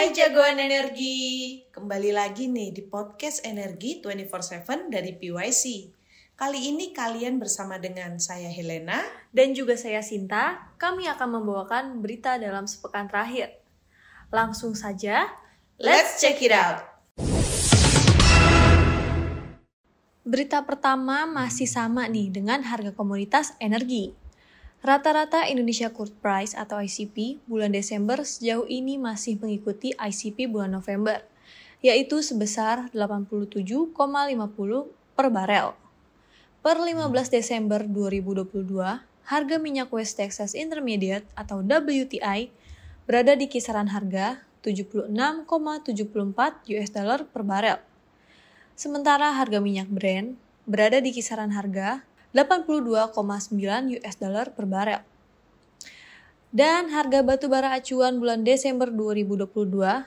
Hai jagoan energi, kembali lagi nih di podcast Energi 24/7 dari PYC. Kali ini kalian bersama dengan saya Helena dan juga saya Sinta. Kami akan membawakan berita dalam sepekan terakhir. Langsung saja, let's check it out. Berita pertama masih sama nih dengan harga komoditas energi. Rata-rata Indonesia Crude Price atau ICP bulan Desember sejauh ini masih mengikuti ICP bulan November, yaitu sebesar 87,50 per barel. Per 15 Desember 2022, harga minyak West Texas Intermediate atau WTI berada di kisaran harga 76,74 US dollar per barel. Sementara harga minyak Brent berada di kisaran harga 82,9 US dollar per barel. Dan harga batu bara acuan bulan Desember 2022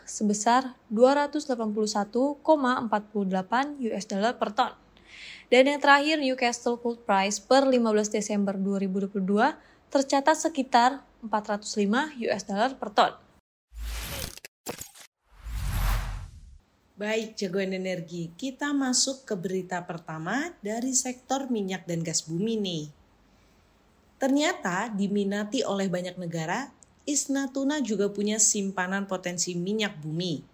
sebesar 281,48 US dollar per ton. Dan yang terakhir Newcastle Coal Price per 15 Desember 2022 tercatat sekitar 405 US dollar per ton. Baik, jagoan energi, kita masuk ke berita pertama dari sektor minyak dan gas bumi nih. Ternyata diminati oleh banyak negara, Isnatuna juga punya simpanan potensi minyak bumi.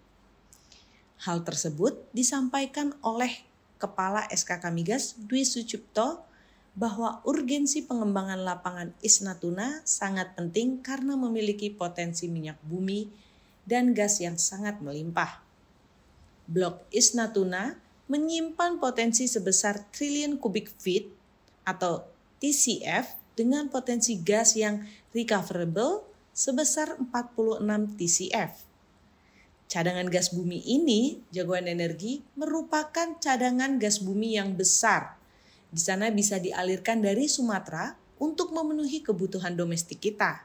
Hal tersebut disampaikan oleh Kepala SKK Migas Dwi Sucipto bahwa urgensi pengembangan lapangan Isnatuna sangat penting karena memiliki potensi minyak bumi dan gas yang sangat melimpah. Blok East Natuna menyimpan potensi sebesar triliun kubik feet atau TCF dengan potensi gas yang recoverable sebesar 46 TCF. Cadangan gas bumi ini, jagoan energi, merupakan cadangan gas bumi yang besar. Di sana bisa dialirkan dari Sumatera untuk memenuhi kebutuhan domestik kita.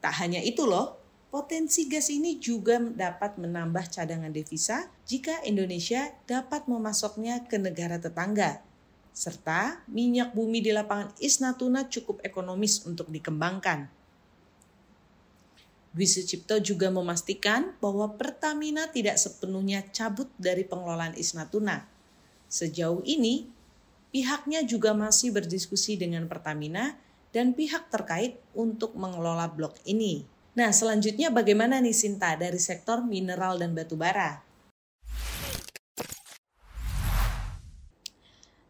Tak hanya itu loh, Potensi gas ini juga dapat menambah cadangan devisa jika Indonesia dapat memasoknya ke negara tetangga. Serta minyak bumi di lapangan Isnatuna cukup ekonomis untuk dikembangkan. Dwi Sucipto juga memastikan bahwa Pertamina tidak sepenuhnya cabut dari pengelolaan Isnatuna. Sejauh ini, pihaknya juga masih berdiskusi dengan Pertamina dan pihak terkait untuk mengelola blok ini. Nah, selanjutnya bagaimana nih Sinta dari sektor mineral dan batu bara?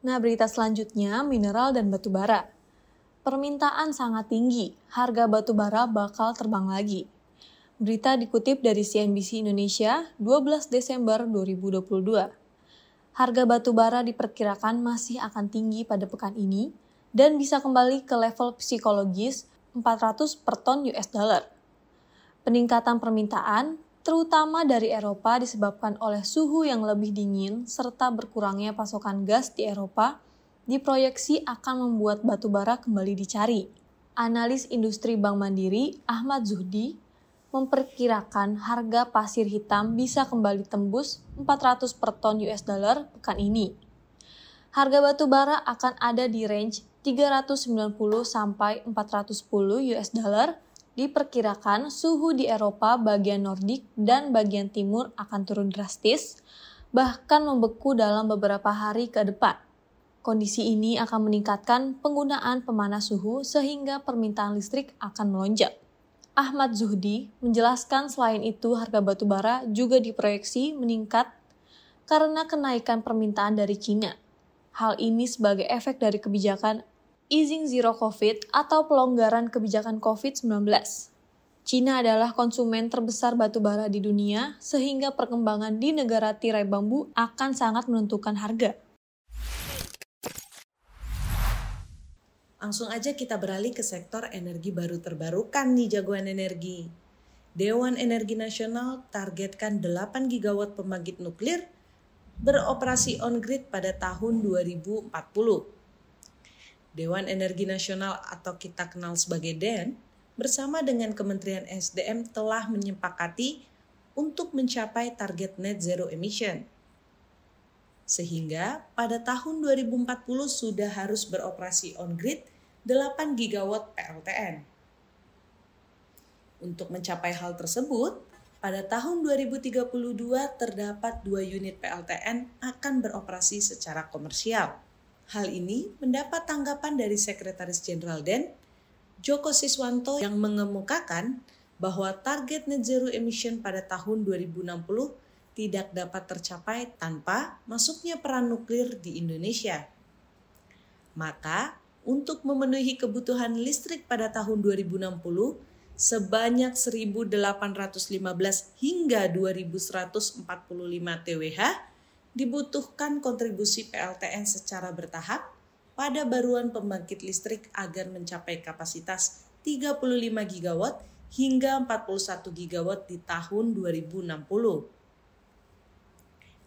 Nah, berita selanjutnya mineral dan batu bara. Permintaan sangat tinggi, harga batu bara bakal terbang lagi. Berita dikutip dari CNBC Indonesia 12 Desember 2022. Harga batu bara diperkirakan masih akan tinggi pada pekan ini dan bisa kembali ke level psikologis 400 per ton US dollar. Peningkatan permintaan, terutama dari Eropa disebabkan oleh suhu yang lebih dingin serta berkurangnya pasokan gas di Eropa, diproyeksi akan membuat batu bara kembali dicari. Analis industri Bank Mandiri Ahmad Zuhdi memperkirakan harga pasir hitam bisa kembali tembus 400 per ton US dollar pekan ini. Harga batu bara akan ada di range 390 sampai 410 US dollar diperkirakan suhu di Eropa bagian Nordik dan bagian timur akan turun drastis, bahkan membeku dalam beberapa hari ke depan. Kondisi ini akan meningkatkan penggunaan pemanas suhu sehingga permintaan listrik akan melonjak. Ahmad Zuhdi menjelaskan selain itu harga batu bara juga diproyeksi meningkat karena kenaikan permintaan dari Cina. Hal ini sebagai efek dari kebijakan easing zero COVID atau pelonggaran kebijakan COVID-19. Cina adalah konsumen terbesar batu bara di dunia, sehingga perkembangan di negara tirai bambu akan sangat menentukan harga. Langsung aja kita beralih ke sektor energi baru terbarukan nih jagoan energi. Dewan Energi Nasional targetkan 8 gigawatt pembangkit nuklir beroperasi on-grid pada tahun 2040 Dewan Energi Nasional atau kita kenal sebagai DEN, bersama dengan Kementerian SDM telah menyepakati untuk mencapai target net zero emission. Sehingga pada tahun 2040 sudah harus beroperasi on-grid 8 gigawatt PLTN. Untuk mencapai hal tersebut, Pada tahun 2032 terdapat dua unit PLTN akan beroperasi secara komersial. Hal ini mendapat tanggapan dari Sekretaris Jenderal DEN, Joko Siswanto yang mengemukakan bahwa target net zero emission pada tahun 2060 tidak dapat tercapai tanpa masuknya peran nuklir di Indonesia. Maka, untuk memenuhi kebutuhan listrik pada tahun 2060, sebanyak 1.815 hingga 2.145 TWh dibutuhkan kontribusi PLTN secara bertahap pada baruan pembangkit listrik agar mencapai kapasitas 35 gigawatt hingga 41 gigawatt di tahun 2060.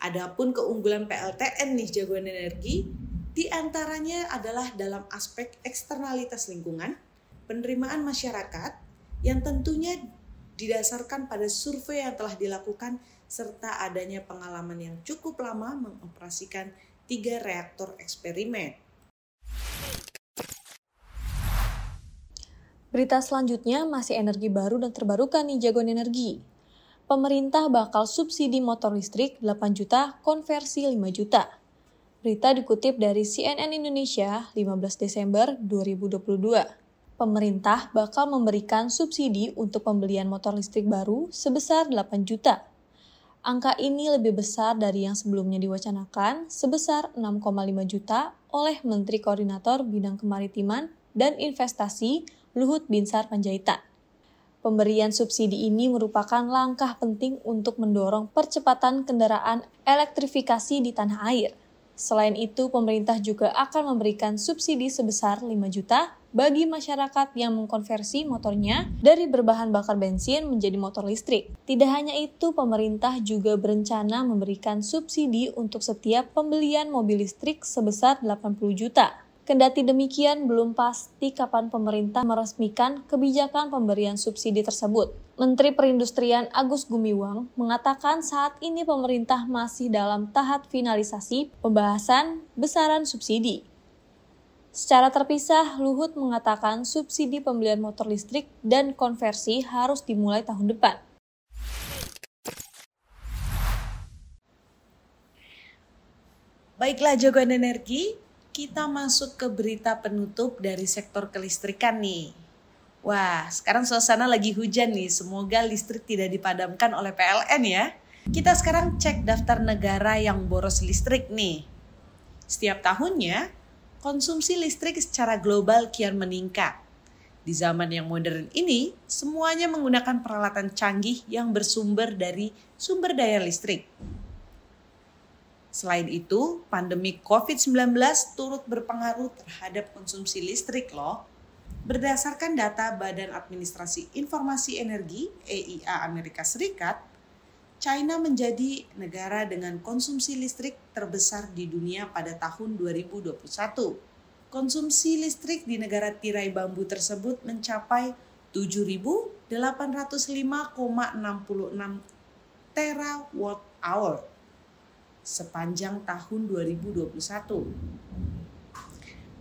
Adapun keunggulan PLTN nih jagoan energi, di antaranya adalah dalam aspek eksternalitas lingkungan, penerimaan masyarakat, yang tentunya didasarkan pada survei yang telah dilakukan serta adanya pengalaman yang cukup lama mengoperasikan tiga reaktor eksperimen. Berita selanjutnya masih energi baru dan terbarukan nih jagoan energi. Pemerintah bakal subsidi motor listrik 8 juta konversi 5 juta. Berita dikutip dari CNN Indonesia 15 Desember 2022 pemerintah bakal memberikan subsidi untuk pembelian motor listrik baru sebesar 8 juta. Angka ini lebih besar dari yang sebelumnya diwacanakan sebesar 6,5 juta oleh Menteri Koordinator Bidang Kemaritiman dan Investasi Luhut Binsar Panjaitan. Pemberian subsidi ini merupakan langkah penting untuk mendorong percepatan kendaraan elektrifikasi di tanah air. Selain itu, pemerintah juga akan memberikan subsidi sebesar 5 juta bagi masyarakat yang mengkonversi motornya dari berbahan bakar bensin menjadi motor listrik. Tidak hanya itu, pemerintah juga berencana memberikan subsidi untuk setiap pembelian mobil listrik sebesar 80 juta. Kendati demikian, belum pasti kapan pemerintah meresmikan kebijakan pemberian subsidi tersebut. Menteri Perindustrian Agus Gumiwang mengatakan saat ini pemerintah masih dalam tahap finalisasi pembahasan besaran subsidi. Secara terpisah, Luhut mengatakan subsidi pembelian motor listrik dan konversi harus dimulai tahun depan. Baiklah jagoan energi, kita masuk ke berita penutup dari sektor kelistrikan nih. Wah, sekarang suasana lagi hujan nih. Semoga listrik tidak dipadamkan oleh PLN ya. Kita sekarang cek daftar negara yang boros listrik nih. Setiap tahunnya, konsumsi listrik secara global kian meningkat. Di zaman yang modern ini, semuanya menggunakan peralatan canggih yang bersumber dari sumber daya listrik. Selain itu, pandemi COVID-19 turut berpengaruh terhadap konsumsi listrik loh. Berdasarkan data Badan Administrasi Informasi Energi EIA Amerika Serikat, China menjadi negara dengan konsumsi listrik terbesar di dunia pada tahun 2021. Konsumsi listrik di negara tirai bambu tersebut mencapai 7.805,66 terawatt hour sepanjang tahun 2021.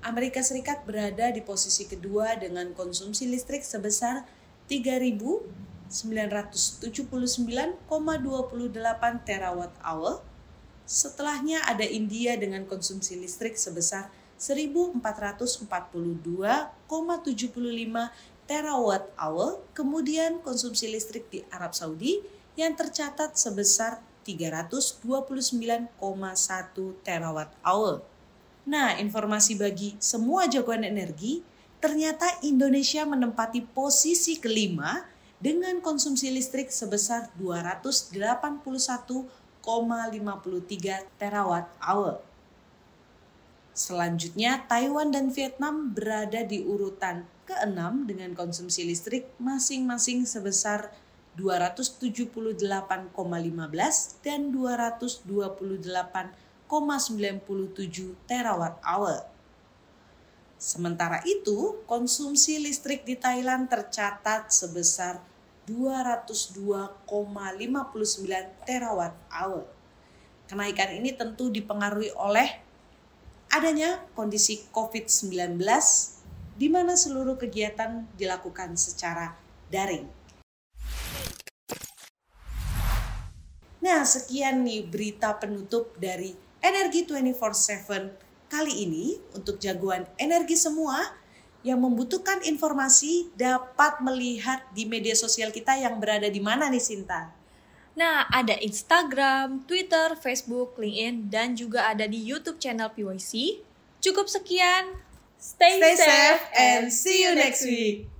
Amerika Serikat berada di posisi kedua dengan konsumsi listrik sebesar 3.000 979,28 terawatt hour. Setelahnya ada India dengan konsumsi listrik sebesar 1442,75 terawatt hour. Kemudian konsumsi listrik di Arab Saudi yang tercatat sebesar 329,1 terawatt hour. Nah, informasi bagi semua jagoan energi, ternyata Indonesia menempati posisi kelima dengan konsumsi listrik sebesar 281,53 terawatt hour. Selanjutnya, Taiwan dan Vietnam berada di urutan ke-6 dengan konsumsi listrik masing-masing sebesar 278,15 dan 228,97 terawatt hour. Sementara itu, konsumsi listrik di Thailand tercatat sebesar 202,59 terawatt hour. Kenaikan ini tentu dipengaruhi oleh adanya kondisi COVID-19 di mana seluruh kegiatan dilakukan secara daring. Nah, sekian nih berita penutup dari Energi 24/7 kali ini untuk jagoan energi semua yang membutuhkan informasi dapat melihat di media sosial kita yang berada di mana nih Sinta? Nah, ada Instagram, Twitter, Facebook, LinkedIn, dan juga ada di YouTube channel PYC. Cukup sekian. Stay, Stay safe and see you next week.